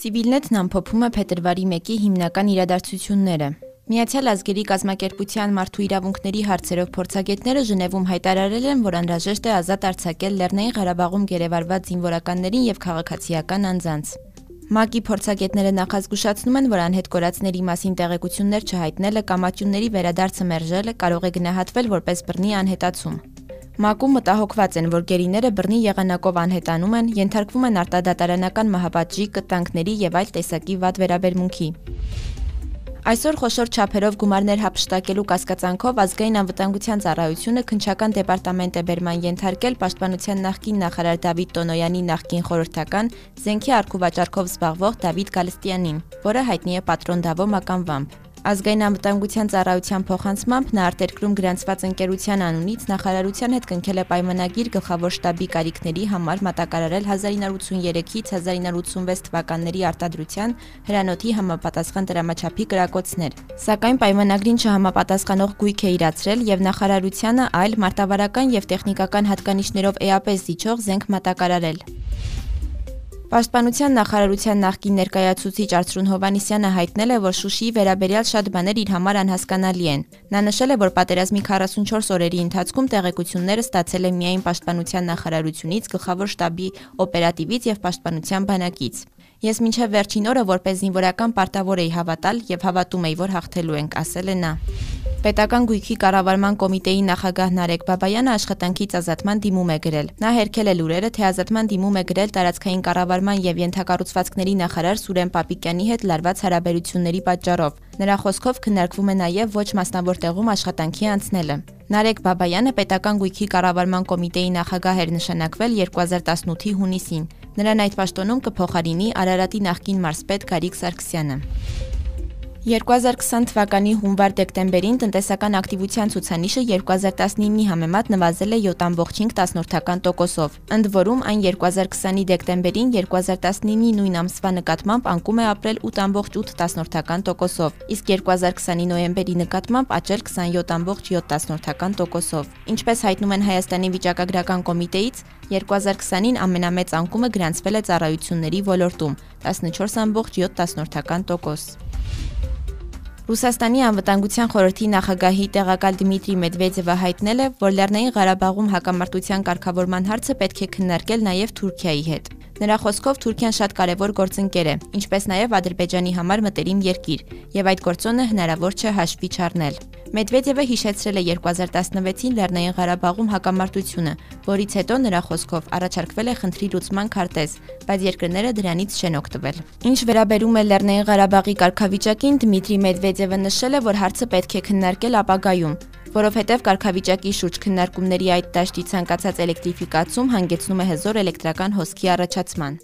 Civilnet-ն ամփոփում է փետրվարի 1-ի հիմնական իրադարձությունները։ Միացյալ ազգերի կազմակերպության մարդու իրավունքների հարցերով փորձագետները Ժնևում հայտարարել են, որ անհրաժեշտ է ազատ արձակել Լեռնային Ղարաբաղում գերեվարված զինվորականներին եւ քաղաքացիական անձանց։ ՄԱԿ-ի փորձագետները նախազգուշացնում են, որ անհետ կորածների մասին տեղեկություններ չհայտնելը կամ ատյունների վերադարձը մերժելը կարող է գնահատվել որպես բռնի անհետացում։ ՄԱԿ-ում մտահոգված են, որ գերիները բռնի եղանակով անհետանում են, ենթարկվում են արտադատարանական մահապատժի, կտանքների եւ այլ տեսակի վատ վերաբերմունքի։ Այսօր խոշոր չափերով գումարներ հապշտակելու կասկածանքով ազգային անվտանգության ծառայությունը քնչական դեպարտամենտ է բերման ենթարկել Պաշտպանության նախկին նախարար Դավիթ Տոնոյանի նախկին խորհրդական Զենքի արխիվաճառքով զբաղվող Դավիթ Գալստյանին, որը հայտնի է Պատրոն Դավո մականվամբ։ Ազգային անվտանգության ծառայության փոխանցմամբ նա արտերկրում գրանցված ընկերության անունից նախարարության հետ կնքել է պայմանագիր գլխավոր շտաբի կարիքների համար մատակարարել 1983-ից 1986 թվականների արտադրության հրանոթի համապատասխան դրամաչափի կրակոցներ։ Սակայն պայմանագրին չհամապատասխանող գույք է իրացրել եւ նախարարությանը այլ մարտավարական եւ տեխնիկական հատկանիշներով էապես զիջող զենք մատակարարել։ Պաշտպանության նախարարության նախկին ներկայացուցիչ Արծրուն Հովանիսյանը հայտնել է, որ Շուշիի վերաբերյալ շատ բաներ իր համար անհասկանալի են։ Նա նշել է, որ պատերազմի 44 օրերի ընթացքում տեղեկությունները ստացել է միայն Պաշտպանության նախարարությունից, գլխավոր շտաբի օպերատիվից եւ Պաշտպանության բանակից։ Ես մինչև վերջին օրը որպես զինվորական պարտավոր էի հավատալ եւ հավատում էի, որ հաղթելու ենք, ասել է նա։ Պետական գույքի կառավարման կոմիտեի նախագահ Նարեկ Բաբայանը աշխատանքից ազատման դիմում է գրել։ Նա հերքել է լուրերը, թե ազատման դիմում է գրել տարածքային կառավարման եւ ենթակառուցվածքների նախարար Սուրեն Պապիկյանի հետ լարված հարաբերությունների պատճառով։ Նրա խոսքով քննարկվում է նաեւ ոչ մասնավոր տեղում աշխատանքի անցնելը։ Նարեկ Բաբայանը պետական գույքի կառավարման կոմիտեի նախագահ էր նշանակվել 2018-ի հունիսին։ Նրան այդ պաշտոնում կփոխարինի Արարատի նախկին մարզպետ Գարիկ Սարգսյանը։ 2020 թվականի հունվար-դեկտեմբերին տնտեսական ակտիվության ցուցանիշը 2019-ի համեմատ նվազել է 7.5 տոկոսով։ Ընդ որում, այն 2020-ի դեկտեմբերին 2019-ի նույն ամսվա նկատմամբ անկում է ապրել 8.8 տոկոսով, իսկ 2020-ի նոյեմբերի նկատմամբ աճել 27.7 տոկոսով։ Ինչպես հայտնում են Հայաստանի վիճակագրական կոմիտեից, 2020-ին ամենամեծ անկումը գրանցվել է ծառայությունների ոլորտում՝ 14.7 տոկոս։ Ռուսաստանի անվտանգության խորհրդի նախագահի տեղակալ Դմիտրի Մեդվեդևը հայտնել է, որ Լեռնային Ղարաբաղում հակամարտության կարգավորման հարցը պետք է քննարկել նաև Թուրքիայի հետ։ Նրա խոսքով Թուրքիան շատ կարևոր գործընկեր է, ինչպես նաև Ադրբեջանի համար մտերիմ երկիր, եւ այդ գործոնը հնարավոր չէ հաշվի չառնել։ Մեդվեդևը հիշեցրել է 2016-ին Լեռնային Ղարաբաղում հակամարտությունը, որից հետո նրա խոսքով առաջարկվել է խնդրի լուծման քարտեզ, բայց երկրները դրանից չեն օգտվել։ Ինչ վերաբերում է Լեռնային Ղարաբաղի կարգավիճակին, Դմիտրի Մեդվեդևը նշել է, որ հարցը պետք է քննարկել ապագայում, որովհետև կարգավիճակի շուրջ քննարկումների այդ դաշտի ցանկացած էլեկտրիֆիկացում հանգեցնում է հզոր էլեկտրական հոսքի առաջացման։